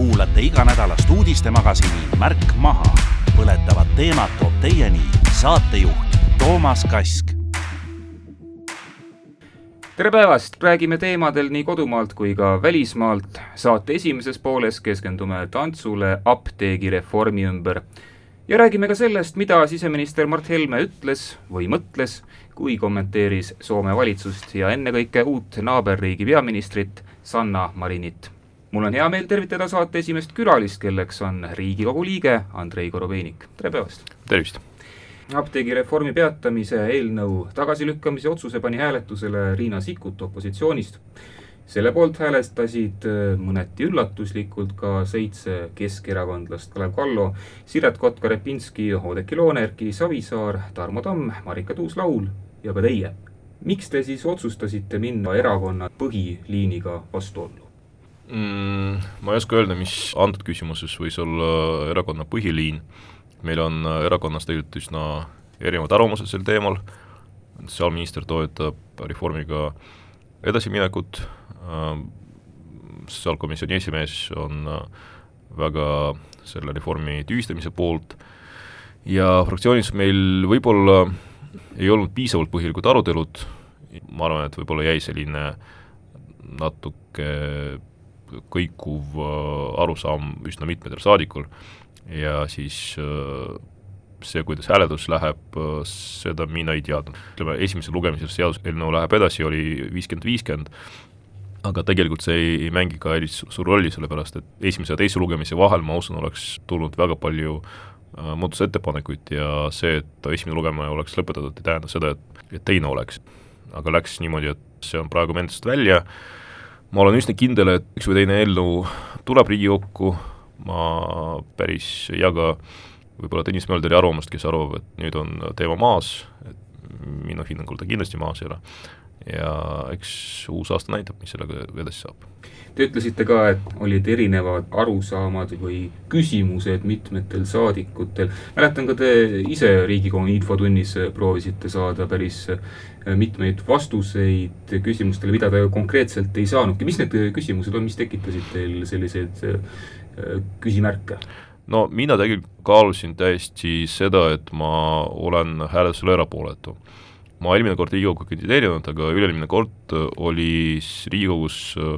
kuulate iganädalast uudistemagasiini Märk Maha. põletavat teemat toob teieni saatejuht Toomas Kask. tere päevast, räägime teemadel nii kodumaalt kui ka välismaalt. saate esimeses pooles keskendume tantsule apteegireformi ümber ja räägime ka sellest, mida siseminister Mart Helme ütles või mõtles, kui kommenteeris Soome valitsust ja ennekõike uut naaberriigi peaministrit Sanna Marinit mul on hea meel tervitada saate esimest külalist, kelleks on Riigikogu liige Andrei Korobeinik, tere päevast! tervist! apteegireformi peatamise eelnõu tagasilükkamise otsuse pani hääletusele Riina Sikkut opositsioonist. selle poolt häälestasid äh, mõneti üllatuslikult ka seitse keskerakondlast, Kalev Kallo, Siret Kotka-Repinski, Oudekki Loone, Erki Savisaar, Tarmo Tamm, Marika Tuus-Laul ja ka teie. miks te siis otsustasite minna erakonna põhiliiniga vastuollu? Mm,? Ma ei oska öelda, mis antud küsimuses võis olla erakonna põhiliin, meil on äh, erakonnas tegelikult üsna erinevad arvamused sel teemal, sotsiaalminister toetab reformiga edasiminekut, äh, sotsiaalkomisjoni esimees on äh, väga selle reformi tühistamise poolt. Ja fraktsioonis meil võib-olla ei olnud piisavalt põhjalikud arutelud, ma arvan, et võib-olla jäi selline natuke kõikuv äh, arusaam üsna mitmetel saadikul ja siis äh, see, kuidas hääletus läheb, äh, seda mina ei teadnud. ütleme, esimesel lugemisel seaduseelnõu läheb edasi, oli viiskümmend, viiskümmend, aga tegelikult see ei, ei mängi ka eriti suur rolli, sellepärast et esimese ja teise lugemise vahel, ma usun, oleks tulnud väga palju äh, muudatusettepanekuid ja see, et esimene lugemine oleks lõpetatud, ei tähenda seda, et, et teine oleks. aga läks niimoodi, et see on praegu menetlusest välja äh,, ma olen üsna kindel, et üks või teine eelnõu tuleb Riigikokku, ma päris ei jaga võib-olla Tõnis Mölderi arvamust, kes arvab, et nüüd on teema maas, et minu hinnangul ta kindlasti maas ei ole. ja eks uus aasta näitab, mis sellega edasi saab. Te ütlesite ka, et olid erinevad arusaamad või küsimused mitmetel saadikutel. mäletan ka te ise Riigikogu infotunnis proovisite saada päris Äh, mitmeid vastuseid küsimustele, mida te konkreetselt ei saanudki. mis need küsimused on, mis tekitasid teil selliseid äh, küsimärke? no mina tegelikult kaalusin täiesti seda, et ma olen hääletusel erapooletu. ma eelmine kord Riigikokku kandideerinud, aga üle-eelmine kord oli Riigikogus äh,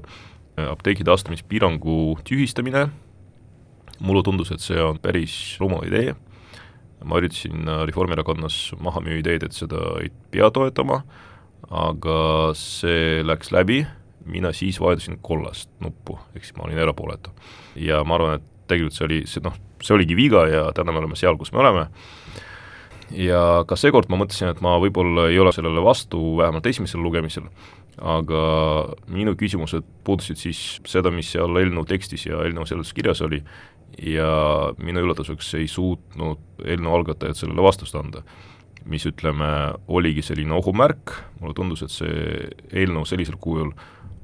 apteekide astumispiirangu tühistamine, mulle tundus, et see on päris rumal idee. Ma üritasin äh, Reformierakonnas maha müüa ideed, et seda ei pea toetama, aga see läks läbi, mina siis vajutasin kollast nuppu, ehk siis ma olin erapooletu. ja ma arvan, et tegelikult see oli, see noh, see oligi viga ja täna me oleme seal, kus me oleme, ja ka seekord ma mõtlesin, et ma võib-olla ei ole sellele vastu, vähemalt esimesel lugemisel, aga minu küsimused puudutasid siis seda, mis seal eelnõu tekstis ja eelnõu seletuskirjas oli, ja minu üllatuseks ei suutnud eelnõu algatajad sellele vastust anda. mis ütleme, oligi selline ohumärk, mulle tundus, et see eelnõu sellisel kujul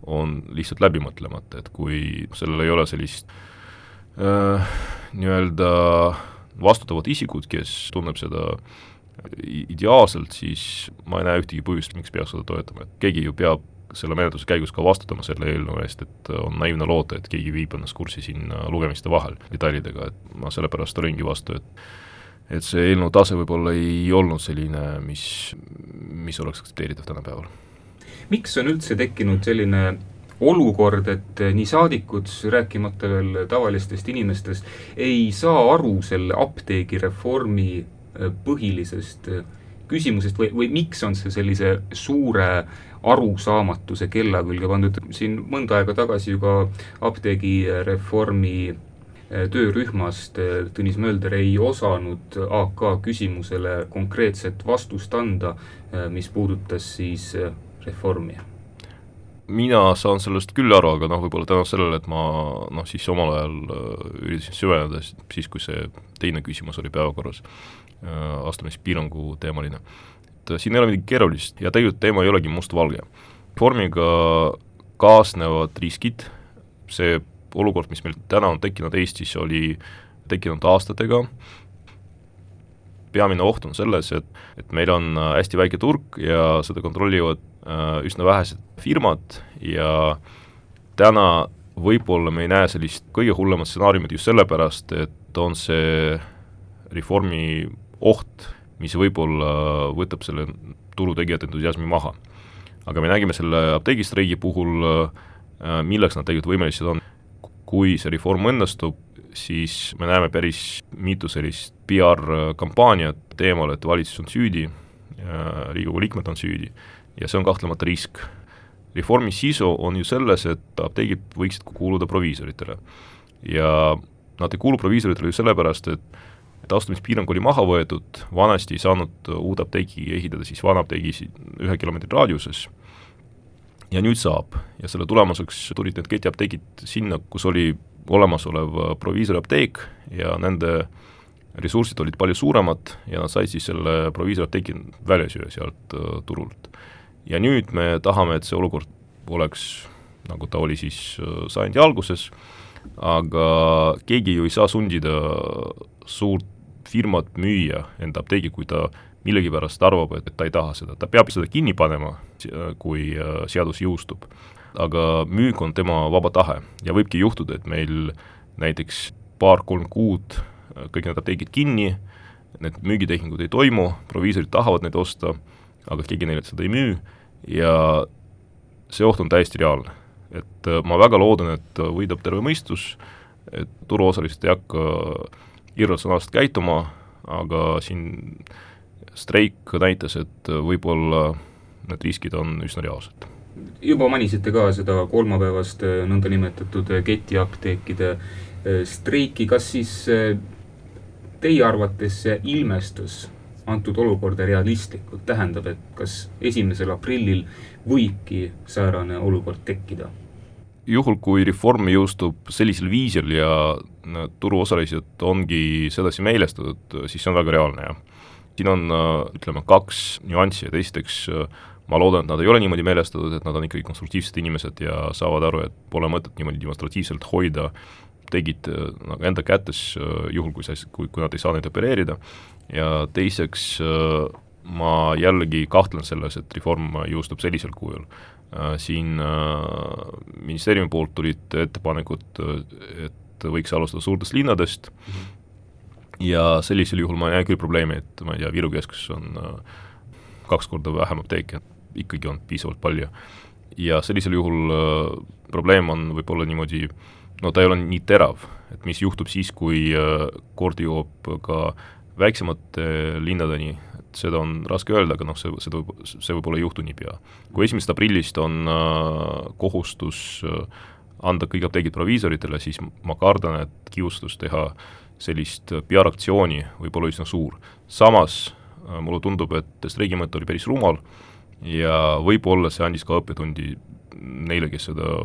on lihtsalt läbi mõtlemata, et kui sellel ei ole sellist äh, nii-öelda vastutavat isikut, kes tunneb seda ideaalselt, siis ma ei näe ühtegi põhjust, miks peaks seda toetama, et keegi ju peab selle menetluse käigus ka vastutama selle eelnõu eest, et on naiivne loota, et keegi viib ennast kurssi siin lugemiste vahel detailidega, et ma sellepärast olingi vastu, et et see eelnõu tase võib-olla ei olnud selline, mis, mis oleks aktsepteeritav tänapäeval. miks on üldse tekkinud selline olukord, et nii saadikud, rääkimata veel tavalistest inimestest, ei saa aru selle apteegireformi põhilisest küsimusest või, või miks on see sellise suure arusaamatuse kella külge pandud, siin mõnda aega tagasi ju ka apteegireformi eh, töörühmast Tõnis Mölder ei osanud AK küsimusele konkreetset vastust anda, mis puudutas siis reformi. Mina saan sellest küll aru, aga noh, võib-olla tänu sellele, et ma noh, siis omal ajal üritasin süveneda, siis kui see teine küsimus oli päevakorras, astumispiirangu teemaline. et siin ei ole midagi keerulist ja tegelikult teema ei olegi mustvalge. reformiga kaasnevad riskid, see olukord, mis meil täna on tekkinud Eestis, oli tekkinud aastatega, peamine oht on selles, et, et meil on hästi väike turg ja seda kontrollivad äh, üsna vähesed firmad ja täna võib-olla me ei näe sellist kõige hullemat stsenaariumit just sellepärast, et on see reformi oht, mis võib-olla võtab selle turutegijate entusiasmi maha. aga me nägime selle apteegistreigi puhul, äh, milleks nad tegelikult võimelised on. kui see reform õnnestub, siis me näeme päris mitu sellist PR-kampaaniat teemal, et valitsus on süüdi, Riigikogu liikmed on süüdi ja see on kahtlemata risk reformi sisu on ju selles, et apteegid võiksid kuuluda proviisoritele. ja nad ei kuulu proviisoritele ju sellepärast, et et astumispiirang oli maha võetud, vanasti ei saanud uut apteeki ehitada siis vana apteegi ühe kilomeetri raadiuses, ja nüüd saab. Ja selle tulemuseks tulid need ketiapteegid sinna, kus oli olemasolev proviisoriapteek ja nende ressursid olid palju suuremad ja nad said siis selle proviisoriapteegi välja süüa sealt uh, turult. Ja nüüd me tahame, et see olukord oleks nagu ta oli siis äh, sajandi alguses, aga keegi ju ei saa sundida suurt firmat müüa enda apteegi, kui ta millegipärast arvab, et ta ei taha seda, ta peab seda kinni panema, kui äh, seadus jõustub. aga müük on tema vaba tahe ja võibki juhtuda, et meil näiteks paar-kolm kuud äh, kõik need apteegid kinni, need müügitehingud ei toimu, proviisorid tahavad neid osta, aga keegi neile seda ei müü ja see oht on täiesti reaalne. et äh, ma väga loodan, et võidab terve mõistus, et turuosalised ei hakka irratsionaalselt käituma, aga siin streik näitas, et võib-olla need riskid on üsna reaalsed. juba mainisite ka seda kolmapäevast äh, nõndanimetatud ketiapteekide äh, streiki, kas siis teie arvates see ilmestus antud olukorda realistlikult, tähendab, et kas esimesel aprillil võibki säärane olukord tekkida? Juhul, kui reform jõustub sellisel viisil ja turuosalised ongi sedasi meelestatud, siis see on väga reaalne, jah. siin on, ütleme, kaks nüanssi, et esiteks ma loodan, et nad ei ole niimoodi meelestatud, et nad on ikkagi konstruktiivsed inimesed ja saavad aru, et pole mõtet niimoodi demonstratiivselt hoida tegid nagu enda kätes, juhul kui sa, kui, kui nad ei saa neid opereerida, ja teiseks ma jällegi kahtlen selles, et reform jõustub sellisel kujul. Äh, siin äh, ministeeriumi poolt tulid ettepanekud, et võiks alustada suurtest linnadest mm -hmm. ja sellisel juhul ma ei näe küll probleemi, et ma ei tea, Viru keskuses on kaks korda vähem apteeke, ikkagi on piisavalt palju. ja sellisel juhul probleem on võib-olla niimoodi no ta ei ole nii terav, et mis juhtub siis, kui kord jõuab ka äh, väiksemate linnadeni, et seda on raske öelda, aga noh, see, seda, see võib-olla ei juhtu niipea. kui esimesest aprillist on äh, kohustus äh, anda kõik apteegid proviisoritele, siis ma kardan, et kiustus teha sellist PR-aktsiooni võib olla üsna suur. samas äh, mulle tundub, et streigimõte oli päris rumal ja võib-olla see andis ka õppetundi neile, kes seda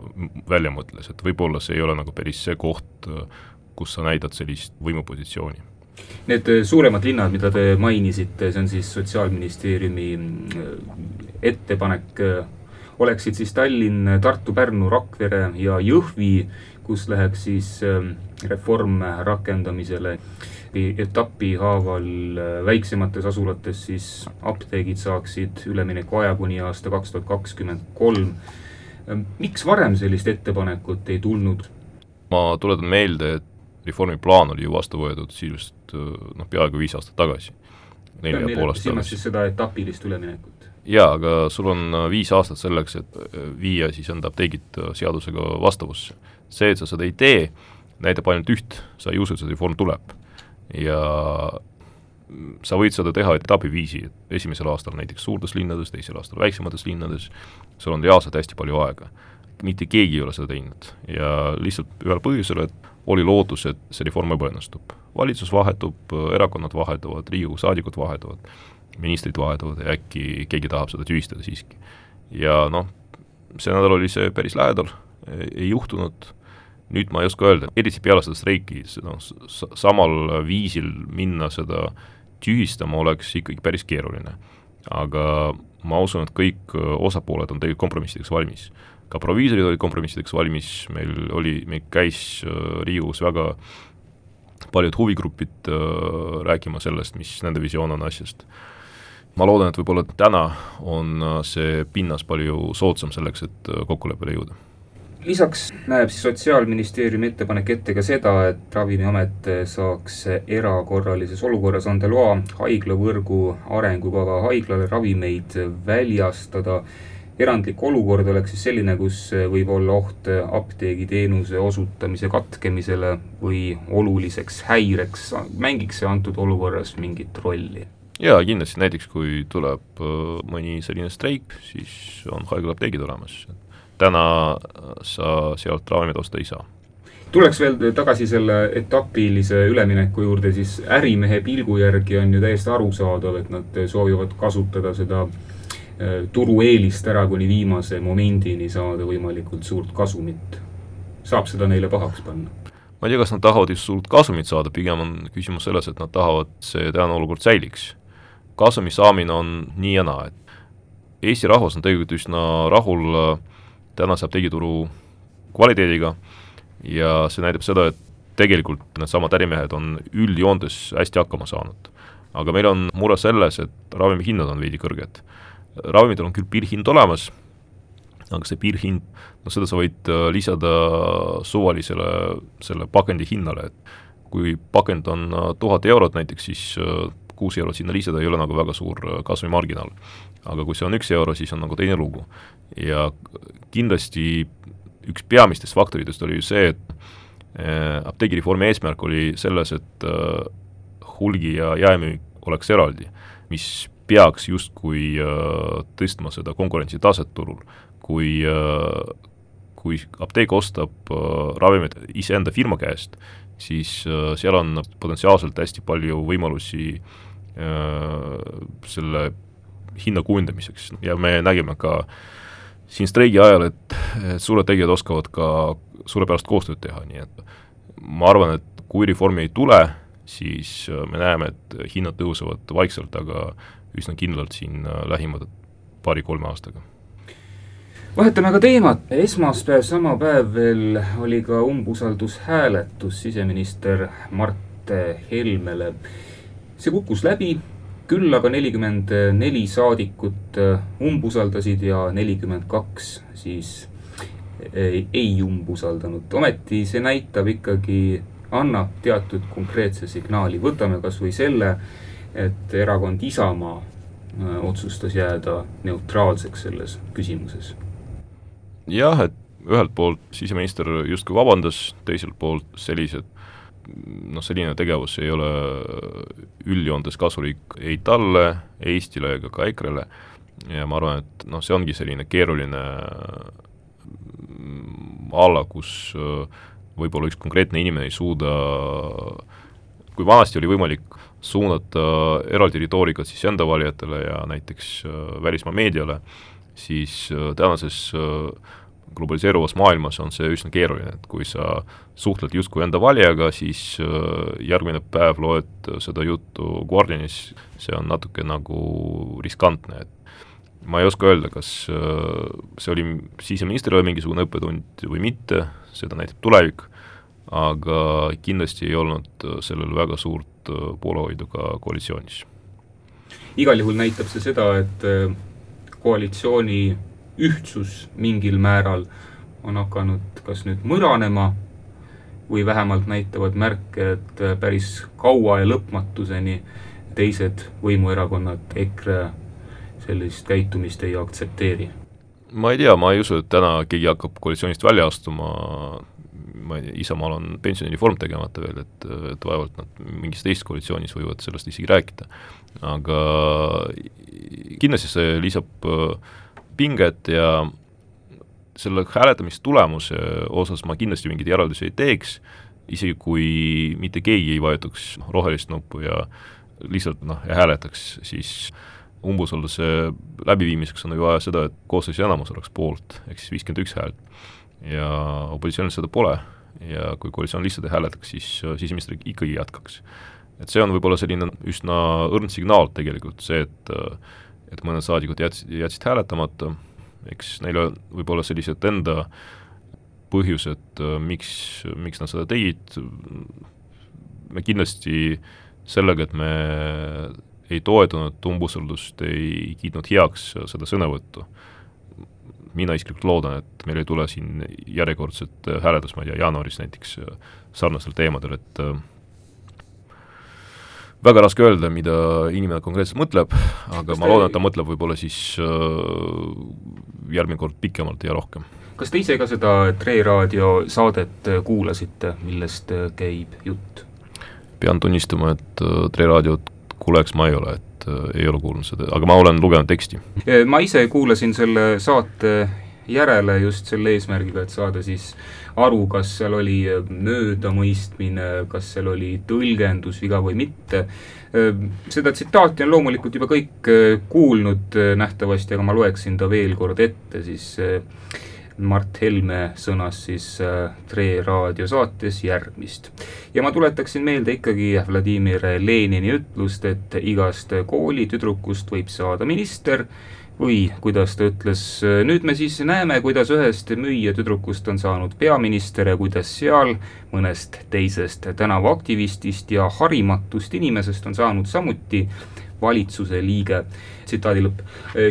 välja mõtles, et võib-olla see ei ole nagu päris see koht, äh, kus sa näidad sellist võimupositsiooni Need äh, suuremad linnad, mida te mainisite, see on siis Sotsiaalministeeriumi äh, ettepanek, äh, oleksid siis Tallinn, Tartu, Pärnu, Rakvere ja Jõhvi, kus läheks siis reform rakendamisele etapi haaval väiksemates asulates siis apteegid saaksid üleminekuaja kuni aasta kaks tuhat kakskümmend kolm. miks varem sellist ettepanekut ei tulnud? ma tuletan meelde, et reformi plaan oli ju vastu võetud sisuliselt noh, peaaegu viis aastat tagasi. neli ja pool aastat tagasi. siis seda etapilist üleminekut? jaa, aga sul on äh, viis aastat selleks, et äh, viia siis enda apteegid äh, seadusega vastavusse. see, et sa seda ei tee, näitab ainult üht, sa ei usu, et see reform tuleb. ja sa võid seda teha etapiviisi, et esimesel aastal näiteks suurtes linnades, teisel aastal väiksemates linnades, sul on reaalselt hästi palju aega. mitte keegi ei ole seda teinud ja lihtsalt ühel põhjusel, et oli lootus, et see reform ebaõnnestub. valitsus vahetub, erakonnad vahetuvad, Riigikogu saadikud vahetuvad, ministrid vahetuvad ja äkki keegi tahab seda tühistada siiski. ja noh, see nädal oli see päris lähedal, ei juhtunud, nüüd ma ei oska öelda, eriti peale seda streiki, noh, samal viisil minna seda tühistama oleks ikkagi päris keeruline. aga ma usun, et kõik osapooled on tegelikult kompromissideks valmis ka proviisorid olid kompromissideks valmis, meil oli, meil käis äh, Riigikogus väga paljud huvigrupid äh, rääkima sellest, mis nende visioon on asjast. ma loodan, et võib-olla täna on äh, see pinnas palju soodsam selleks, et kokkuleppele jõuda lisaks näeb siis Sotsiaalministeeriumi ettepanek ette ka seda, et Ravimiamet saaks erakorralises olukorras anda loa haiglavõrgu arengukava haiglale ravimeid väljastada. Erandlik olukord oleks siis selline, kus võib olla oht apteegiteenuse osutamise katkemisele või oluliseks häireks. mängiks see antud olukorras mingit rolli? jaa, kindlasti, näiteks kui tuleb äh, mõni selline streik, siis on haiglaapteegid olemas täna sa sealt ravimeid osta ei saa. tuleks veel tagasi selle etapilise ülemineku juurde, siis ärimehe pilgu järgi on ju täiesti arusaadav, et nad soovivad kasutada seda äh, turueelist ära kuni viimase momendini saada võimalikult suurt kasumit. saab seda neile pahaks panna? ma ei tea, kas nad tahavad just suurt kasumit saada, pigem on küsimus selles, et nad tahavad, see tänane olukord säiliks. kasumi saamine on nii ja naa, et Eesti rahvas on tegelikult üsna rahul äh, tänase apteegituru kvaliteediga ja see näitab seda, et tegelikult needsamad ärimehed on üldjoontes hästi hakkama saanud. aga meil on mure selles, et ravimihinnad on veidi kõrged. Ravimitel on küll piirhind olemas, aga see piirhind, noh seda sa võid äh, lisada suvalisele selle pakendi hinnale, et kui pakend on äh, tuhat eurot näiteks, siis äh, kuus eurot sinna lisada ei ole nagu väga suur kasumimarginaal. aga kui see on üks euro, siis on nagu teine lugu ja kindlasti üks peamistest faktoritest oli ju see, et apteegireformi eesmärk oli selles, et hulgi- ja jaemüük oleks eraldi, mis peaks justkui äh, tõstma seda konkurentsitaset turul. kui, kui apteek ostab ravimeid iseenda firma käest, siis seal on potentsiaalselt hästi palju võimalusi selle hinna kujundamiseks ja me nägime ka äh, siin streigi ajal, et, suured tegijad oskavad ka suurepärast koostööd teha, nii et ma arvan, et kui reformi ei tule, siis äh, me näeme, et hinnad tõusevad vaikselt, aga üsna kindlalt siin äh, lähimate paari-kolme aastaga. vahetame aga teemat, esmaspäev, sama päev veel oli ka umbusaldushääletus siseminister Mart Helmele. see kukkus läbi küll aga nelikümmend neli saadikut äh, umbusaldasid ja nelikümmend kaks siis äh, ei umbusaldanud. ometi see näitab ikkagi, annab teatud konkreetse signaali. võtame kas või selle, et erakond Isamaa äh, otsustas jääda neutraalseks selles küsimuses. jah, et ühelt poolt siseminister justkui vabandas, teiselt poolt sellised noh, selline tegevus ei ole üldjoontes kasulik ei talle, Eestile ega ka EKRE-le ja ma arvan, et noh, see ongi selline keeruline mm, ala, kus äh, võib-olla üks konkreetne inimene ei suuda, kui vanasti oli võimalik suunata eraldi retoorikat siis enda valijatele ja näiteks äh, välismaa meediale, siis äh, tänases äh, globaliseeruvas maailmas on see üsna keeruline, et kui sa suhtled justkui enda valijaga, siis järgmine päev loed seda juttu Guardianis, see on natuke nagu riskantne, et ma ei oska öelda, kas see oli siseministrile mingisugune õppetund või mitte, seda näitab tulevik, aga kindlasti ei olnud sellel väga suurt poolehoidu ka koalitsioonis. igal juhul näitab see seda, et koalitsiooni ühtsus mingil määral on hakanud kas nüüd mõranema või vähemalt näitavad märke, et päris kaua ja lõpmatuseni teised võimuerakonnad, EKRE sellist käitumist ei aktsepteeri. ma ei tea, ma ei usu, et täna keegi hakkab koalitsioonist välja astuma, ma ei tea, Isamaal on pensionireform tegemata veel, et, et vaevalt nad mingis teises koalitsioonis võivad sellest isegi rääkida. aga kindlasti see lisab äh, pinget ja selle hääletamistulemuse osas ma kindlasti mingeid järeldusi ei teeks, isegi kui mitte keegi ei vajutaks rohelist nuppu ja lihtsalt noh, ja hääletaks, siis umbusalduse läbiviimiseks on ju vaja seda, et koosseisu enamus oleks poolt, ehk siis viiskümmend üks häält. ja opositsioonil seda pole ja kui koalitsioon lihtsalt ei hääletaks, siis siseminister ikkagi jätkaks. et see on võib-olla selline üsna õrn signaal tegelikult, see, et et mõned saadikud jätsid, jätsid hääletamata, eks neil on võib-olla sellised enda põhjused, miks, miks nad seda tegid, me kindlasti sellega, et me ei toetanud umbusaldust, ei kiitnud heaks seda sõnavõttu. Mina isiklikult loodan, et meil ei tule siin järjekordset hääletust, ma ei tea, jaanuaris näiteks sarnastel teemadel, et äh, väga raske öelda, mida inimene konkreetselt mõtleb, aga kas ma loodan, et ta mõtleb võib-olla siis äh, järgmine kord pikemalt ja rohkem. kas te ise ka seda Tre raadio saadet kuulasite, millest käib jutt? pean tunnistama, et äh, Tre raadiot kuulajaks ma ei ole, et äh, ei ole kuulnud seda, aga ma olen lugenud teksti. ma ise kuulasin selle saate järele just selle eesmärgiga, et saada siis aru, kas seal oli möödamõistmine, kas seal oli tõlgendusviga või mitte. seda tsitaati on loomulikult juba kõik kuulnud nähtavasti, aga ma loeksin ta veel kord ette, siis Mart Helme sõnas siis Tre raadiosaates järgmist. ja ma tuletaksin meelde ikkagi Vladimir Lenini ütlust, et igast koolitüdrukust võib saada minister või kuidas ta ütles, nüüd me siis näeme, kuidas ühest müüjatüdrukust on saanud peaminister ja kuidas seal mõnest teisest tänavaaktivistist ja harimatust inimesest on saanud samuti valitsuse liige. tsitaadi lõpp.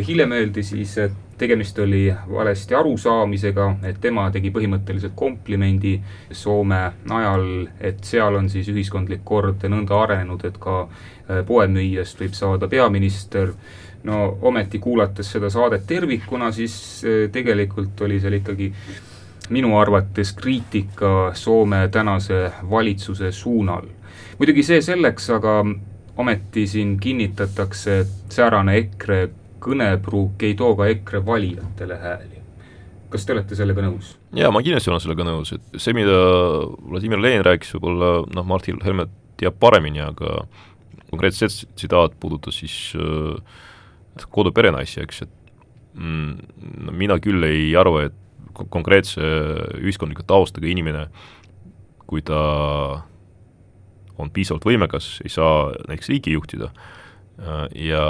hiljem öeldi siis, et tegemist oli valesti arusaamisega, et tema tegi põhimõtteliselt komplimendi Soome najal, et seal on siis ühiskondlik kord nõnda arenenud, et ka poemüüjast võib saada peaminister no ometi kuulates seda saadet tervikuna, siis eh, tegelikult oli seal ikkagi minu arvates kriitika Soome tänase valitsuse suunal. muidugi see selleks, aga ometi siin kinnitatakse, säärane EKRE kõnepruuk ei too ka EKRE valijatele hääli. kas te olete sellega nõus? jaa, ma kindlasti olen sellega nõus, et see, mida Vladimir Lenin rääkis, võib-olla noh, Martin Helme teab paremini, aga konkreetselt see tsitaat puudutas siis äh, koduperenaisi, eks, et mm, mina küll ei arva, et konkreetse ühiskondliku taustaga inimene, kui ta on piisavalt võimekas, ei saa näiteks riiki juhtida äh, ja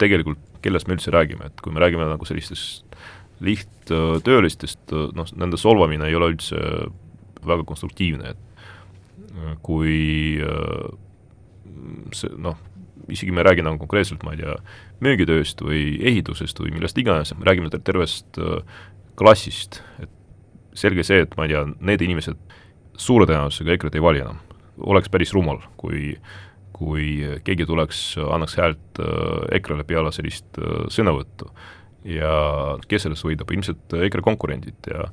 tegelikult kellest me üldse räägime, et kui me räägime nagu sellistest lihttöölistest, noh, nende solvamine ei ole üldse väga konstruktiivne, et äh, kui äh, see noh, isegi me ei räägi nagu konkreetselt, ma ei tea, müügitööst või ehitusest või millest iganes, me räägime tervest äh, klassist, et selge see, et ma ei tea, need inimesed suure tõenäosusega EKRE-t ei vali enam. oleks päris rumal, kui kui keegi tuleks, annaks häält äh, EKRE-le peale sellist äh, sõnavõttu. ja kes sellest võidab, ilmselt EKRE konkurendid ja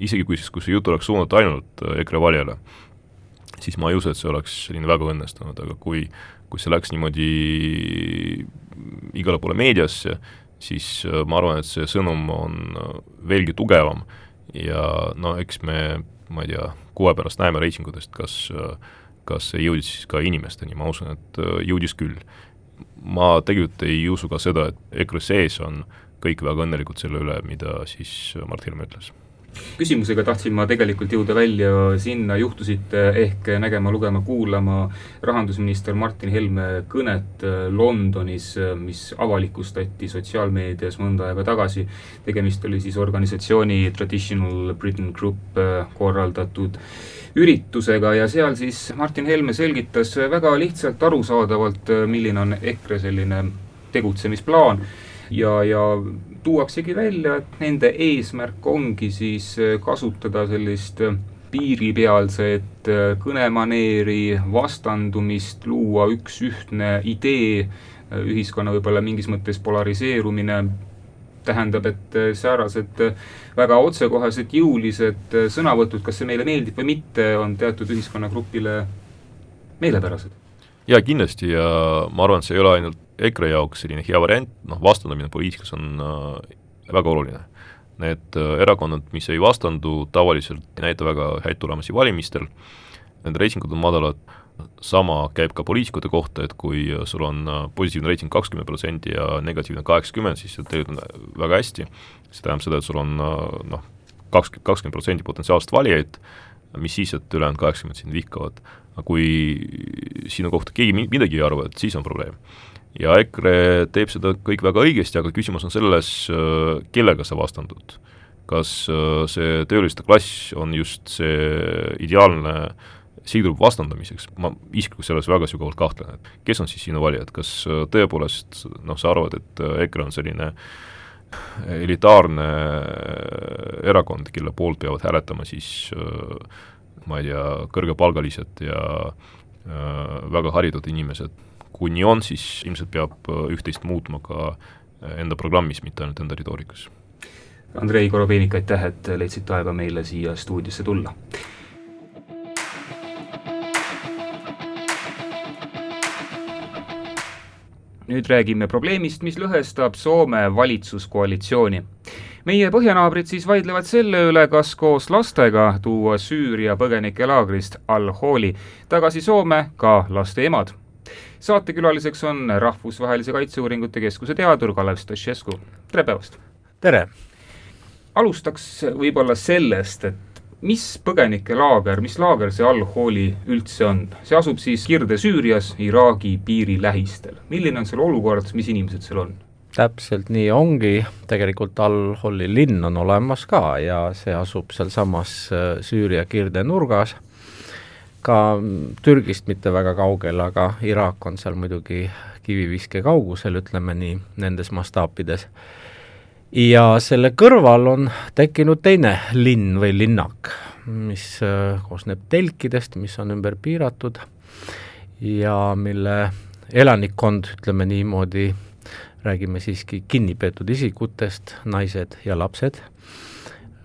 isegi kui siis, kui see jutt oleks suunatud ainult EKRE valijale, siis ma ei usu, et see oleks selline väga õnnestunud, aga kui kui see läks niimoodi igale poole meediasse, siis äh, ma arvan, et see sõnum on äh, veelgi tugevam. Ja no eks me, ma ei tea, kuu pärast näeme reitingutest, kas äh, kas see jõudis siis ka inimesteni, ma usun, et jõudis küll. ma tegelikult ei usu ka seda, et EKRE sees on kõik väga õnnelikud selle üle, mida siis Mart Helme ütles küsimusega tahtsin ma tegelikult jõuda välja sinna, juhtusite ehk nägema, lugema, kuulama rahandusminister Martin Helme kõnet Londonis, mis avalikustati sotsiaalmeedias mõnda aega tagasi. tegemist oli siis organisatsiooni Traditional Britain Group korraldatud üritusega ja seal siis Martin Helme selgitas väga lihtsalt, arusaadavalt, milline on EKRE selline tegutsemisplaan ja, ja tuuaksegi välja, et nende eesmärk ongi siis äh, kasutada sellist äh, piiripealset äh, kõnemaneeri, vastandumist, luua üks ühtne idee, ühiskonna võib-olla mingis mõttes polariseerumine tähendab, et säärased väga otsekohesed, jõulised sõnavõtud, kas see meile meeldib või mitte, on teatud ühiskonnagrupile meelepärased. jaa, kindlasti ja ma arvan, et see ei ole ainult EKRE jaoks selline hea variant, noh, vastandumine poliitikas on äh, väga oluline. Need äh, erakonnad, mis ei vastandu, tavaliselt ei näita väga häid tulemusi valimistel, nende reitingud on madalad, sama käib ka poliitikute kohta, et kui sul on äh, positiivne reiting kakskümmend protsenti ja negatiivne kaheksakümmend, siis tegelikult on väga hästi, see tähendab seda, et sul on äh, noh, kakskümmend, kakskümmend protsenti potentsiaalset valijaid, mis siis, et ülejäänud kaheksakümmend sind vihkavad. aga kui sinu kohta keegi midagi ei arva, et siis on probleem ja EKRE teeb seda kõik väga õigesti, aga küsimus on selles, äh, kellega sa vastandud. kas äh, see tööliste klass on just see ideaalne sihtgrupp vastandamiseks, ma isiklikult selles väga sügavalt kahtlen, et kes on siis sinu valijad, kas äh, tõepoolest noh, sa arvad, et EKRE on selline elitaarne erakond, kelle poolt peavad hääletama siis ma ei tea, kõrgepalgalised ja väga haritud inimesed. Kui nii on, siis ilmselt peab üht-teist muutma ka enda programmis, mitte ainult enda retoorikas. Andrei Korobeinik, aitäh, et leidsite aega meile siia stuudiosse tulla nüüd räägime probleemist, mis lõhestab Soome valitsuskoalitsiooni. meie põhjanaabrid siis vaidlevad selle üle, kas koos lastega tuua Süüria põgenikelaagrist Al-Holi tagasi Soome ka laste emad. Saatekülaliseks on Rahvusvahelise Kaitseuuringute Keskuse teadur Kalev Stoicescu, tere päevast! tere! alustaks võib-olla sellest, et mis põgenikelaager, mis laager see Al-Holi üldse on? see asub siis Kirde-Süürias, Iraagi piiri lähistel. milline on seal olukord, mis inimesed seal on? täpselt nii ongi, tegelikult Al-Holi linn on olemas ka ja see asub sealsamas äh, Süüria kirdenurgas, ka Türgist mitte väga kaugel, aga Iraak on seal muidugi kiviviske kaugusel, ütleme nii, nendes mastaapides. Ja selle kõrval on tekkinud teine linn või linnak, mis äh, koosneb telkidest, mis on ümber piiratud ja mille elanikkond, ütleme niimoodi, räägime siiski kinnipeetud isikutest, naised ja lapsed,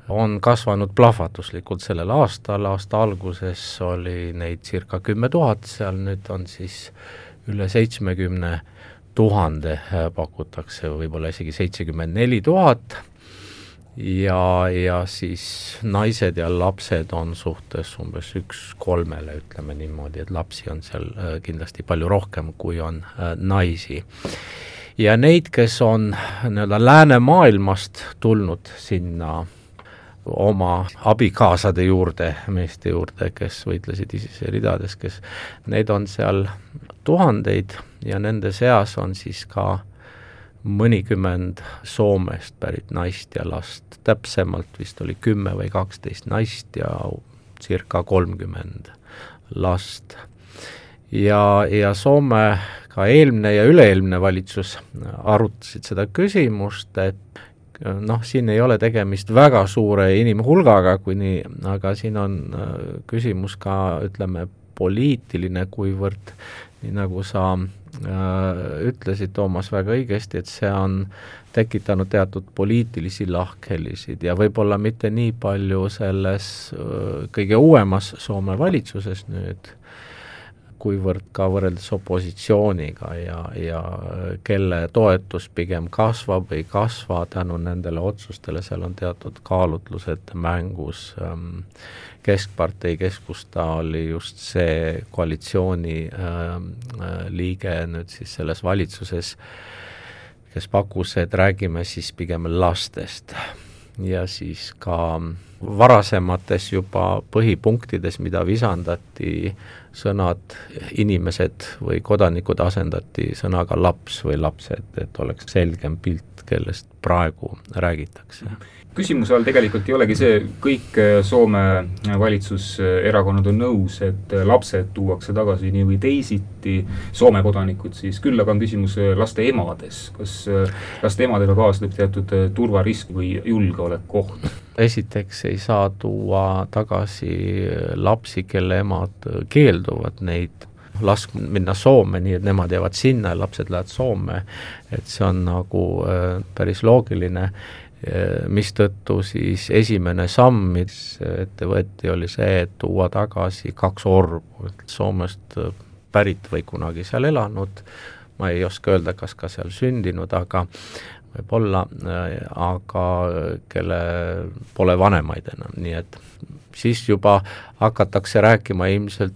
on kasvanud plahvatuslikult sellel aastal, aasta alguses oli neid circa kümme tuhat, seal nüüd on siis üle seitsmekümne 000 tuhande äh, pakutakse, võib-olla isegi seitsekümmend neli tuhat ja, ja siis naised ja lapsed on suhtes umbes üks kolmele, ütleme niimoodi, et lapsi on seal äh, kindlasti palju rohkem, kui on äh, naisi. ja neid, kes on nii-öelda läänemaailmast tulnud sinna oma abikaasade juurde, meeste juurde, kes võitlesid ISISe ridades, kes, neid on seal tuhandeid ja nende seas on siis ka mõnikümmend Soomest pärit naist ja last, täpsemalt vist oli kümme või kaksteist naist ja circa kolmkümmend last. ja, ja Soome ka eelmine ja üle-eelmine valitsus arutasid seda küsimust, et noh, siin ei ole tegemist väga suure inimhulgaga, kui nii, aga siin on äh, küsimus ka ütleme, poliitiline, kuivõrd nii nagu sa äh, ütlesid, Toomas, väga õigesti, et see on tekitanud teatud poliitilisi lahkhelisid ja võib-olla mitte nii palju selles äh, kõige uuemas Soome valitsuses nüüd, kuivõrd ka võrreldes opositsiooniga ja, ja kelle toetus pigem kasvab või ei kasva tänu nendele otsustele, seal on teatud kaalutlused mängus ähm,, keskpartei, Keskusta oli just see koalitsiooni äh, äh, liige nüüd siis selles valitsuses, kes pakkus, et räägime siis pigem lastest ja siis ka varasemates juba põhipunktides, mida visandati, sõnad inimesed või kodanikud asendati sõnaga laps või lapsed, et oleks selgem pilt, kellest praegu räägitakse küsimuse all tegelikult ei olegi see, kõik äh, Soome valitsuserakonnad on nõus, et äh, lapsed tuuakse tagasi nii või teisiti, Soome kodanikud siis, küll aga on küsimus äh, laste emades. kas laste emadega kaasneb teatud turvarisk või julgeolekuoht? esiteks ei saa tuua tagasi lapsi, kelle emad keelduvad neid lask minna Soome, nii et nemad jäävad sinna ja lapsed lähevad Soome, et see on nagu äh, päris loogiline mistõttu siis esimene samm, mis ette võeti, oli see, et tuua tagasi kaks orbu, Soomest pärit või kunagi seal elanud, ma ei oska öelda, kas ka seal sündinud, aga võib-olla, aga kelle pole vanemaid enam, nii et siis juba hakatakse rääkima ilmselt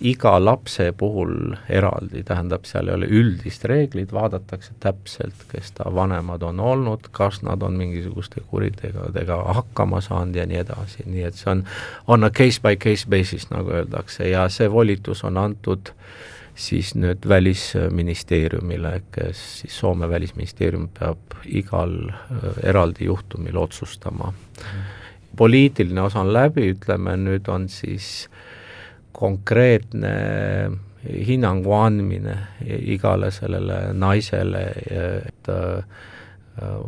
iga lapse puhul eraldi, tähendab, seal ei ole üldist reeglit, vaadatakse täpselt, kes ta vanemad on olnud, kas nad on mingisuguste kuritegudega hakkama saanud ja nii edasi, nii et see on on a case by case basis, nagu öeldakse, ja see volitus on antud siis nüüd Välisministeeriumile, kes siis Soome Välisministeerium peab igal äh, eraldi juhtumil otsustama. Mm.. poliitiline osa on läbi, ütleme nüüd on siis konkreetne hinnangu andmine igale sellele naisele, et äh,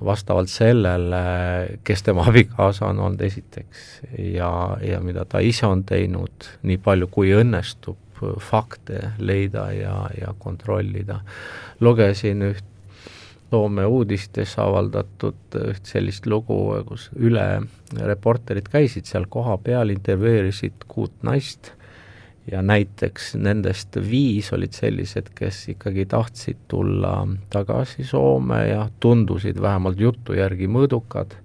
vastavalt sellele, kes tema abikaasa on olnud esiteks ja, ja mida ta ise on teinud, nii palju kui õnnestub fakte leida ja, ja kontrollida. lugesin üht Soome uudistes avaldatud üht sellist lugu, kus üle reporterid käisid seal kohapeal, intervjueerisid kuut naist ja näiteks nendest viis olid sellised, kes ikkagi tahtsid tulla tagasi Soome ja tundusid vähemalt jutu järgi mõõdukad,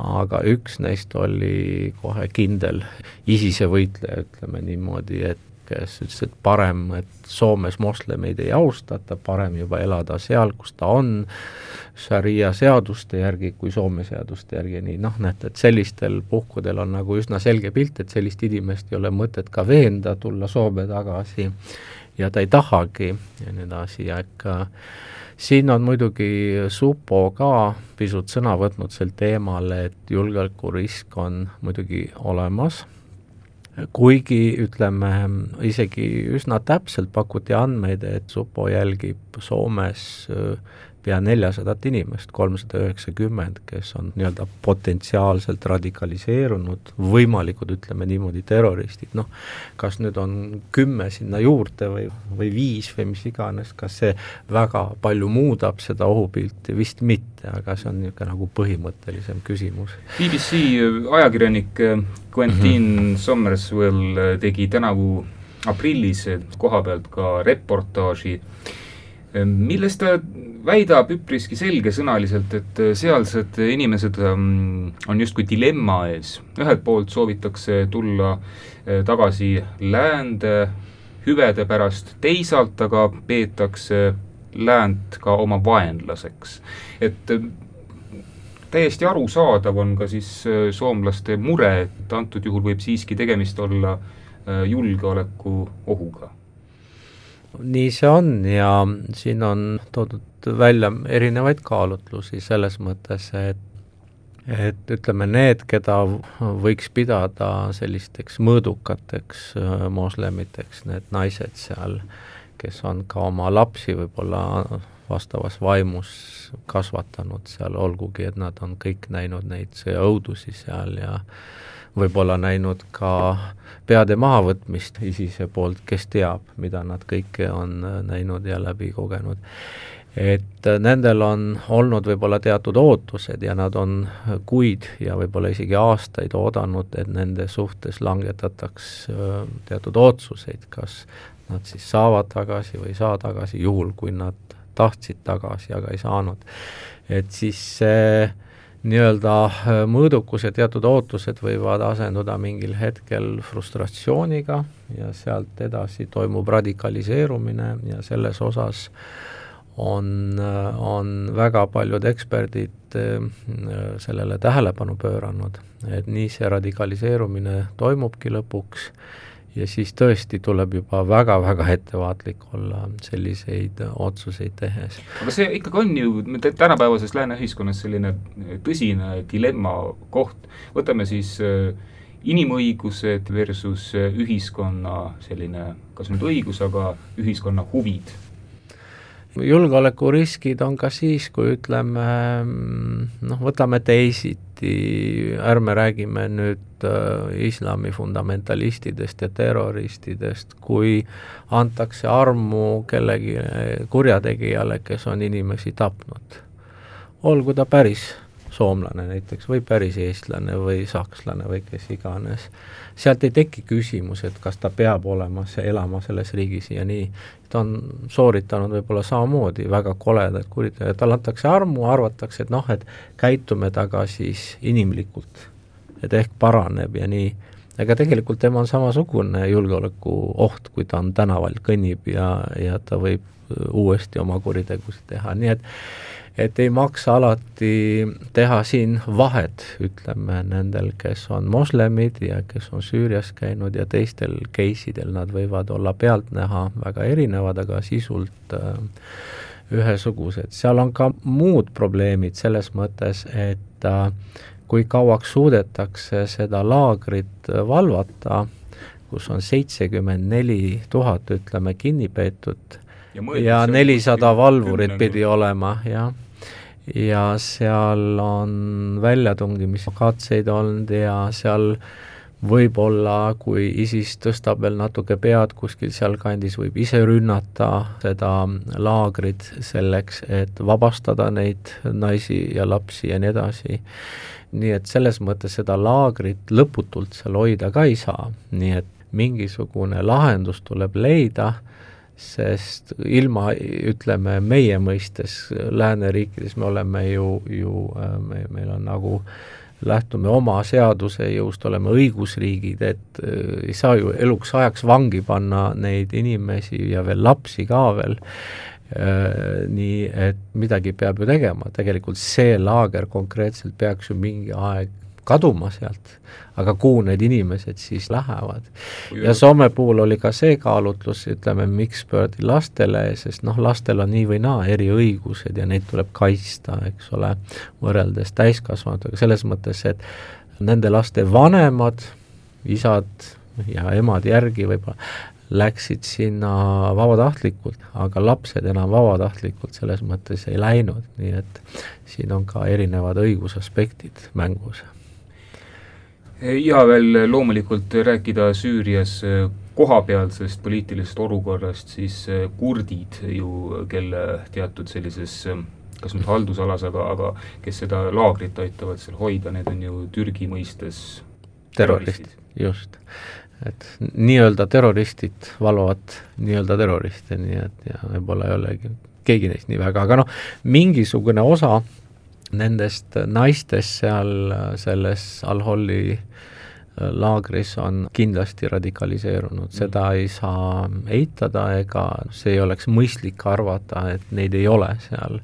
aga üks neist oli kohe kindel isisevõitleja, ütleme niimoodi, et kes ütles, et parem, et Soomes moslemeid ei austata, parem juba elada seal, kus ta on, šaria seaduste järgi kui Soome seaduste järgi, nii. Noh, näete, et sellistel puhkudel on nagu üsna selge pilt, et sellist inimest ei ole mõtet ka veenda tulla Soome tagasi ja ta ei tahagi ja nii edasi. Ja ikka siin on muidugi Supo ka pisut sõna võtnud sel teemal, et julgeolekurisk on muidugi olemas kuigi ütleme, isegi üsna täpselt pakuti andmeid, et supo jälgib Soomes äh, pea neljasadat inimest, kolmsada üheksakümmend, kes on nii-öelda potentsiaalselt radikaliseerunud, võimalikud, ütleme niimoodi, terroristid, noh, kas nüüd on kümme sinna juurde või, või viis või mis iganes, kas see väga palju muudab seda ohupilti, vist mitte, aga see on niisugune nagu põhimõttelisem küsimus. BBC ajakirjanik Quentin mm -hmm. Sommerswell tegi tänavu aprillis koha pealt ka reportaaži, milles ta väidab üpriski selgesõnaliselt, et äh, sealsed inimesed ähm, on justkui dilemma ees. ühelt poolt soovitakse tulla äh, tagasi läände hüvede pärast, teisalt aga peetakse läänt ka oma vaenlaseks. et äh, täiesti arusaadav on ka siis soomlaste mure, et antud juhul võib siiski tegemist olla julgeolekuohuga nii see on ja siin on toodud välja erinevaid kaalutlusi selles mõttes, et et ütleme, need, keda võiks pidada sellisteks mõõdukateks äh, moslemiteks, need naised seal, kes on ka oma lapsi võib-olla vastavas vaimus kasvatanud seal, olgugi et nad on kõik näinud neid sõjaõudusi seal ja võib-olla näinud ka peade mahavõtmist ISISe poolt, kes teab, mida nad kõike on näinud ja läbi kogenud et äh, nendel on olnud võib-olla teatud ootused ja nad on kuid ja võib-olla isegi aastaid oodanud, et nende suhtes langetataks äh, teatud otsuseid, kas nad siis saavad tagasi või ei saa tagasi, juhul kui nad tahtsid tagasi, aga ei saanud. et siis see nii-öelda äh, mõõdukus ja teatud ootused võivad asenduda mingil hetkel frustratsiooniga ja sealt edasi toimub radikaliseerumine ja selles osas äh, on, on väga paljud eksperdid äh, sellele tähelepanu pööranud, et nii see radikaliseerumine toimubki lõpuks ja siis tõesti tuleb juba väga-väga ettevaatlik olla selliseid otsuseid tehes. aga see ikkagi on ju tänapäevases lääne ühiskonnas selline tõsine dilemma koht, võtame siis äh, inimõigused versus äh, ühiskonna selline, kas nüüd õigus, aga ühiskonna huvid julgeolekuriskid on ka siis, kui ütleme noh, võtame teisiti, ärme räägime nüüd äh, islami fundamentalistidest ja terroristidest, kui antakse armu kellegi kurjategijale, kes on inimesi tapnud. olgu ta päris soomlane näiteks või päris eestlane või sakslane või kes iganes, sealt ei teki küsimus, et kas ta peab olema elama selles riigis ja nii, ta on sooritanud võib-olla samamoodi väga koledaid kuritegusid, talle antakse armu, arvatakse, et noh, et käitume taga siis inimlikult, et ehk paraneb ja nii, ega tegelikult tema on samasugune julgeolekuoht, kui ta on tänaval, kõnnib ja, ja ta võib uuesti oma kuritegusid teha, nii et et ei maksa alati teha siin vahet, ütleme, nendel, kes on moslemid ja kes on Süürias käinud ja teistel case-idel, nad võivad olla pealtnäha väga erinevad, aga sisult äh, ühesugused. seal on ka muud probleemid selles mõttes, et äh, kui kauaks suudetakse seda laagrit valvata, kus on seitsekümmend neli tuhat, ütleme, kinni peetud ja nelisada valvurit pidi olema, jah. Ja seal on väljatungimiskatseid olnud ja seal võib-olla, kui ISIS tõstab veel natuke pead kuskil sealkandis, võib ise rünnata seda laagrit selleks, et vabastada neid naisi ja lapsi ja nii edasi. nii et selles mõttes seda laagrit lõputult seal hoida ka ei saa, nii et mingisugune lahendus tuleb leida sest ilma, ütleme, meie mõistes lääneriikides me oleme ju, ju äh, me, meil on nagu lähtume oma seaduse jõust, oleme õigusriigid, et äh, ei saa ju eluks ajaks vangi panna neid inimesi ja veel lapsi ka veel äh,, nii et midagi peab ju tegema, tegelikult see laager konkreetselt peaks ju mingi aeg kaduma sealt, aga kuhu need inimesed siis lähevad. ja Soome puhul oli ka see kaalutlus, ütleme, miks pöördi lastele, sest noh, lastel on nii või naa eriõigused ja neid tuleb kaitsta, eks ole, võrreldes täiskasvanutega, selles mõttes, et nende laste vanemad, isad ja emad järgi võib-olla, läksid sinna vabatahtlikult, aga lapsed enam vabatahtlikult selles mõttes ei läinud, nii et siin on ka erinevad õigusaspektid mängus ja veel loomulikult rääkida Süürias äh, kohapealsest poliitilisest olukorrast, siis äh, kurdid ju, kelle teatud sellises äh, kas nüüd haldusalas, aga, aga kes seda laagrit aitavad seal hoida, need on ju Türgi mõistes terroristid, just. et nii-öelda terroristid valvavad nii-öelda terroriste, nii et ja võib-olla ei olegi keegi neist nii väga, aga noh, mingisugune osa nendest naistest seal selles Al-Holi laagris on kindlasti radikaliseerunud, seda ei saa eitada ega see ei oleks mõistlik arvata, et neid ei ole seal.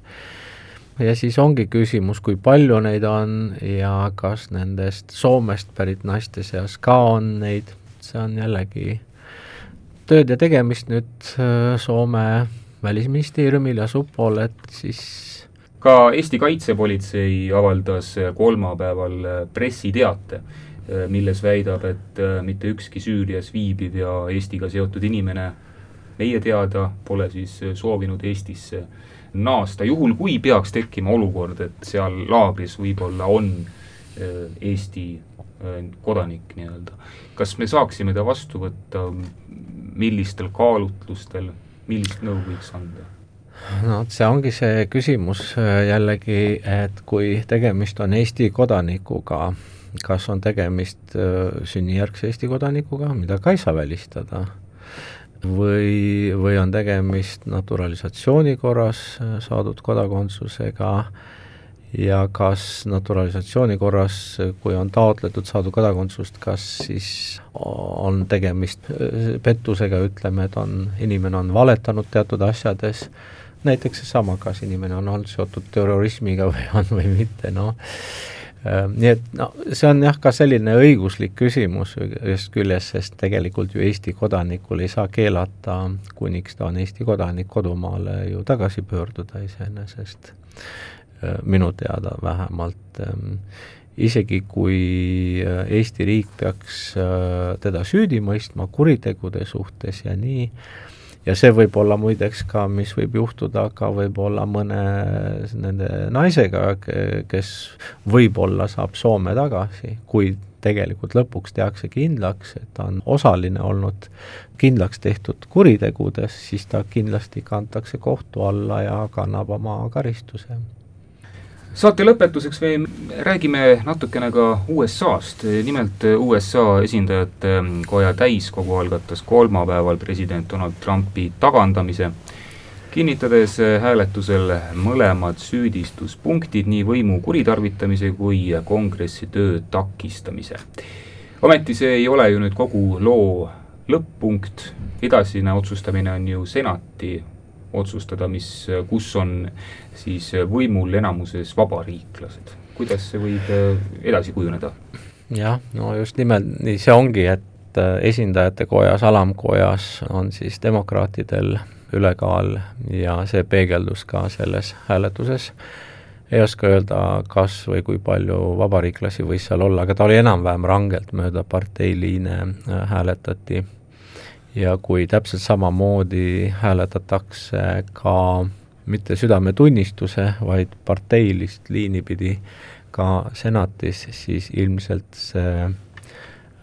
ja siis ongi küsimus, kui palju neid on ja kas nendest Soomest pärit naiste seas ka on neid, see on jällegi tööd ja tegemist nüüd äh, Soome välisministeeriumil ja supol, et siis ka Eesti Kaitsepolitsei avaldas kolmapäeval pressiteate Äh, milles väidab, et äh, mitte ükski Süürias viibiv ja Eestiga seotud inimene meie teada pole siis äh, soovinud Eestisse naasta, juhul kui peaks tekkima olukord, et seal laagris võib-olla on Eesti kodanik nii-öelda. kas me saaksime ta vastu võtta, millistel kaalutlustel, millist nõu võiks anda? No vot, see ongi see küsimus jällegi, et kui tegemist on Eesti kodanikuga, kas on tegemist äh, sünnijärgse Eesti kodanikuga, mida ka ei saa välistada, või, või on tegemist naturalisatsiooni korras äh, saadud kodakondsusega ja kas naturalisatsiooni korras, kui on taotletud saadud kodakondsust, kas siis on tegemist äh, pettusega, ütleme, et on, inimene on valetanud teatud asjades, näiteks seesama, kas inimene on olnud seotud terrorismiga või on või mitte, noh. Äh, nii et no see on jah, ka selline õiguslik küsimus ühest küljest, sest tegelikult ju Eesti kodanikul ei saa keelata, kuniks ta on Eesti kodanik, kodumaale ju tagasi pöörduda iseenesest, äh, minu teada vähemalt ähm, isegi kui Eesti riik peaks teda süüdi mõistma kuritegude suhtes ja nii, ja see võib olla muideks ka, mis võib juhtuda ka võib-olla mõne nende naisega, kes võib-olla saab Soome tagasi, kui tegelikult lõpuks tehakse kindlaks, et ta on osaline olnud kindlaks tehtud kuritegudes, siis ta kindlasti kantakse kohtu alla ja kannab oma karistuse saate lõpetuseks veel räägime natukene ka USA-st, nimelt USA esindajate koja täiskogu algatas kolmapäeval president Donald Trumpi tagandamise, kinnitades hääletusel mõlemad süüdistuspunktid, nii võimu kuritarvitamise kui kongressi töö takistamise. ometi see ei ole ju nüüd kogu loo lõpp-punkt, edasine otsustamine on ju senati otsustada, mis, kus on siis võimul enamuses vabariiklased. kuidas see võib äh, edasi kujuneda? jah, no just nimelt nii see ongi, et äh, esindajate kojas, alamkojas on siis demokraatidel ülekaal ja see peegeldus ka selles hääletuses. ei oska öelda, kas või kui palju vabariiklasi võis seal olla, aga ta oli enam-vähem rangelt mööda parteiliine äh, hääletati ja kui täpselt samamoodi hääletatakse ka mitte südametunnistuse, vaid parteilist liini pidi ka senatis, siis ilmselt see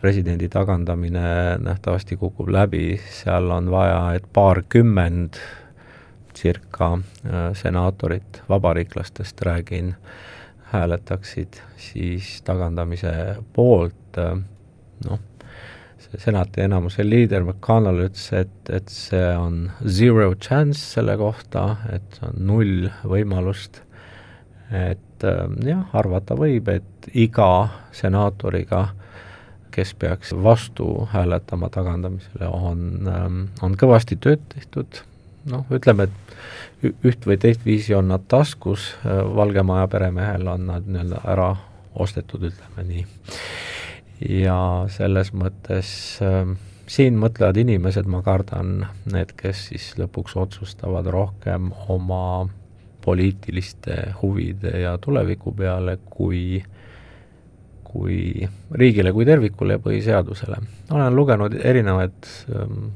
presidendi tagandamine nähtavasti kukub läbi, seal on vaja, et paarkümmend circa äh, senaatorit, vabariiklastest räägin, hääletaksid siis tagandamise poolt, äh, noh, senati enamuse liider McConnell ütles, et, et see on zero chance selle kohta, et see on null võimalust, et äh, jah, arvata võib, et iga senaatoriga kes peaks vastu hääletama tagandamisele, on, ähm, on kõvasti tööd tehtud, noh, ütleme, et üht või teist viisi on nad taskus, äh, Valge Maja peremehel on nad nii-öelda ära ostetud, ütleme nii. Ja selles mõttes äh, siin mõtlevad inimesed, ma kardan, need, kes siis lõpuks otsustavad rohkem oma poliitiliste huvide ja tuleviku peale, kui kui riigile kui tervikule ja põhiseadusele. olen lugenud erinevaid ähm,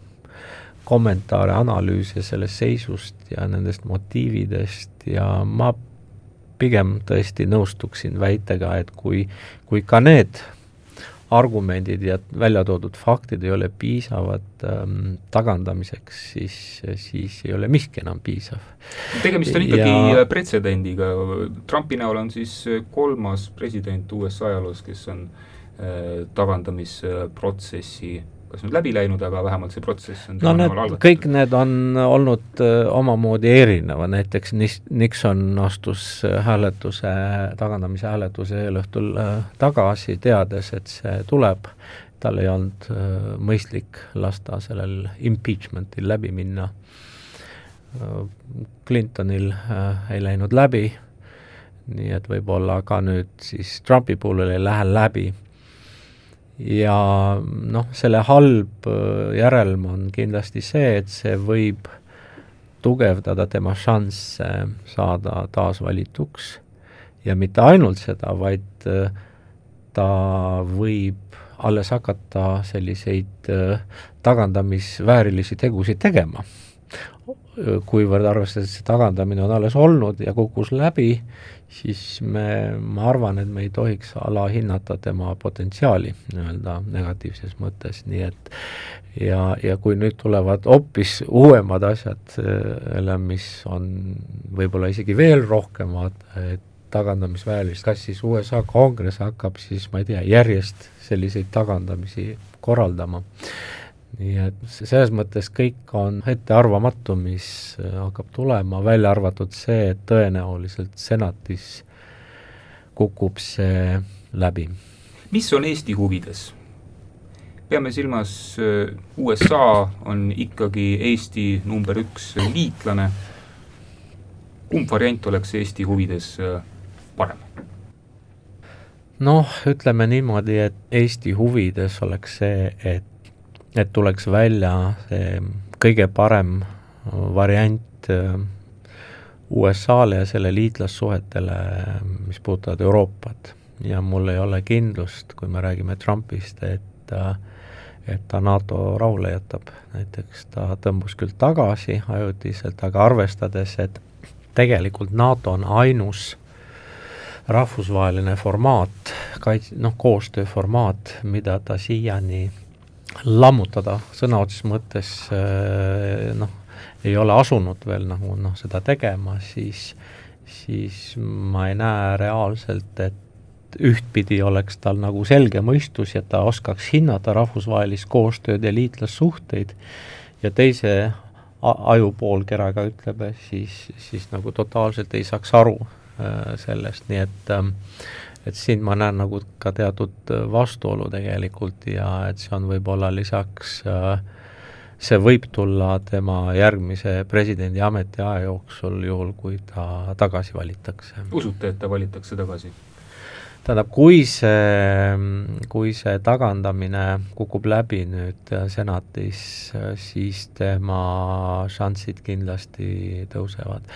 kommentaare, analüüse sellest seisust ja nendest motiividest ja ma pigem tõesti nõustuksin väitega, et kui, kui ka need argumendid ja välja toodud faktid ei ole piisavad ähm, tagandamiseks, siis, siis ei ole miski enam piisav. tegemist on ikkagi ja... pretsedendiga, Trumpi näol on siis kolmas president USA ajaloos, kes on äh, tagandamisprotsessi äh, kas nüüd läbi läinud, aga vähemalt see protsess on no need, kõik need on olnud äh, omamoodi erinevad, näiteks Nixon astus äh, hääletuse, tagandamise hääletuse eelõhtul äh, tagasi, teades, et see tuleb, tal ei olnud mõistlik lasta sellel impeachmentil läbi minna. Clintonil ei läinud läbi, nii et võib-olla ka nüüd siis Trumpi puhul ei lähe läbi ja noh, selle halb äh, järelm on kindlasti see, et see võib tugevdada tema šansse saada taasvalituks ja mitte ainult seda, vaid äh, ta võib alles hakata selliseid äh, tagandamisväärilisi tegusid tegema. Kuivõrd arvestades, see tagandamine on alles olnud ja kukkus läbi, siis me, ma arvan, et me ei tohiks alahinnata tema potentsiaali nii-öelda negatiivses mõttes, nii et ja, ja kui nüüd tulevad hoopis uuemad asjad, mis on võib-olla isegi veel rohkemad, et tagandamisväelist, kas siis USA kongress hakkab siis, ma ei tea, järjest selliseid tagandamisi korraldama nii et selles mõttes kõik on ettearvamatu, mis äh, hakkab tulema, välja arvatud see, et tõenäoliselt senatis kukub see läbi. mis on Eesti huvides? peame silmas, äh, USA on ikkagi Eesti number üks liitlane, kumb variant oleks Eesti huvides äh, parem? noh, ütleme niimoodi, et Eesti huvides oleks see, et et tuleks välja see kõige parem variant äh, USA-le ja selle liitlassuhetele, mis puudutavad Euroopat. ja mul ei ole kindlust, kui me räägime Trumpist, et äh, et ta NATO rahule jätab, näiteks ta tõmbus küll tagasi ajutiselt, aga arvestades, et tegelikult NATO on ainus rahvusvaheline formaat, kaits-, noh, koostööformaat, mida ta siiani lammutada sõna otseses mõttes äh, noh, ei ole asunud veel nagu noh, seda tegema, siis, siis ma ei näe reaalselt, et ühtpidi oleks tal nagu selge mõistus ja ta oskaks hinnata rahvusvahelist koostööd ja liitlassuhteid. Ja teise ajupool keraga ütleb, siis, siis nagu totaalselt ei saaks aru äh, sellest, nii et äh, et siin ma näen nagu ka teatud äh, vastuolu tegelikult ja et see on võib-olla lisaks äh, see võib tulla tema järgmise presidendi ametiaja jooksul, juhul kui ta tagasi valitakse. usute, et ta valitakse tagasi? tähendab, kui see, kui see tagandamine kukub läbi nüüd senatis, siis tema šansid kindlasti tõusevad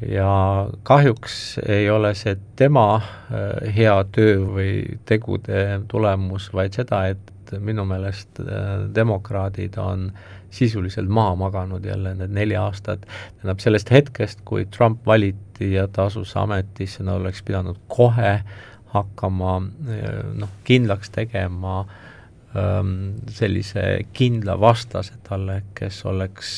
ja kahjuks ei ole see tema äh, hea töö või tegude tulemus, vaid seda, et minu meelest äh, demokraadid on sisuliselt maha maganud jälle need neli aastat, tähendab sellest hetkest, kui Trump valiti ja ta asus ametisse, nad oleks pidanud kohe hakkama äh, noh, kindlaks tegema ähm, sellise kindla vastase talle, kes oleks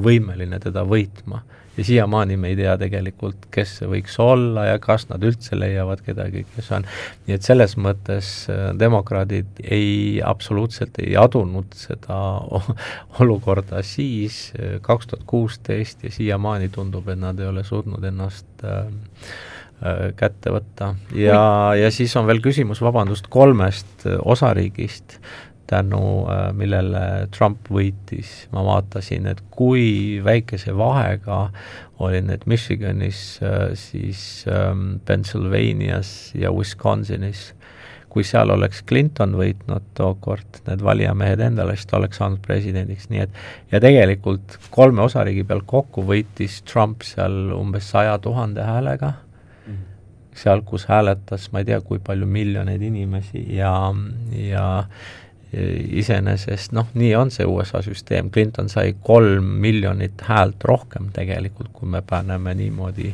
võimeline teda võitma ja siiamaani me ei tea tegelikult, kes see võiks olla ja kas nad üldse leiavad kedagi, kes on, nii et selles mõttes äh, demokraadid ei, absoluutselt ei adunud seda olukorda siis, äh, kaks tuhat kuusteist ja siiamaani tundub, et nad ei ole suutnud ennast äh, äh kätte võtta. Ja, ja siis on veel küsimus, vabandust, kolmest osariigist, tänu äh, millele Trump võitis, ma vaatasin, et kui väikese vahega olid need Michiganis, äh, siis ähm, Pennsylvanias ja Wisconsinis, kui seal oleks Clinton võitnud tookord, need valijamehed endale, siis ta oleks saanud presidendiks, nii et ja tegelikult kolme osariigi peal kokku võitis Trump seal umbes saja tuhande häälega. -hmm. seal, kus hääletas ma ei tea, kui palju miljoneid inimesi ja, ja iseenesest noh, nii on see USA süsteem, Clinton sai kolm miljonit häält rohkem tegelikult, kui me paneme niimoodi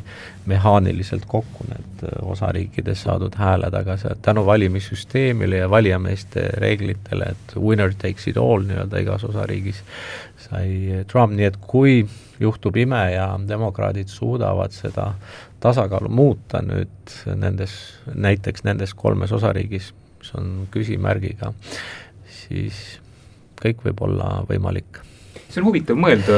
mehaaniliselt kokku need äh, osariikides saadud hääled, aga see tänu valimissüsteemile ja valijameeste reeglitele, et winner takes it all nii-öelda igas osariigis, sai Trump, nii et kui juhtub ime ja demokraadid suudavad seda tasakaalu muuta nüüd nendes, näiteks nendes kolmes osariigis, mis on küsimärgiga, siis kõik võib olla võimalik. see on huvitav mõelda,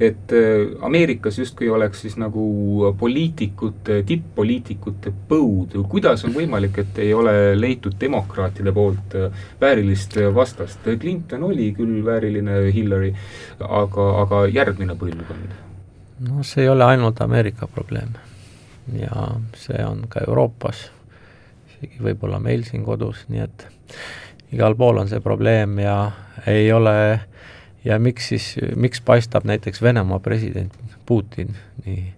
et äh, Ameerikas justkui oleks siis nagu poliitikute, tipp-poliitikute põud, kuidas on võimalik, et ei ole leitud demokraatide poolt äh, väärilist vastast, Clinton oli küll vääriline Hillary, aga, aga järgmine põlvkond? no see ei ole ainult Ameerika probleem ja see on ka Euroopas, isegi võib-olla meil siin kodus, nii et igal pool on see probleem ja ei ole ja miks siis, miks paistab näiteks Venemaa president Putin nii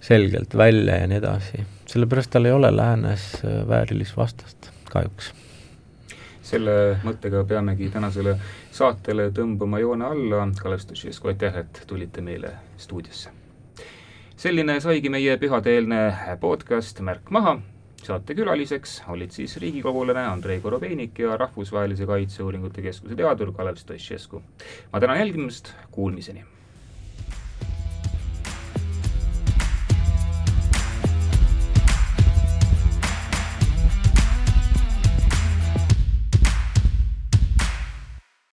selgelt välja ja nii edasi, sellepärast tal ei ole läänes äh, väärilist vastast, kahjuks. selle mõttega peamegi tänasele saatele tõmbama joone alla, Kalev Stošesko, aitäh, et tulite meile stuudiosse. selline saigi meie pühadeelne podcast Märk maha saatekülaliseks olid siis riigikogulane Andrei Korobeinik ja Rahvusvahelise Kaitseuuringute Keskuse teadur Kalev Stoicescu. ma tänan jälgimast, kuulmiseni!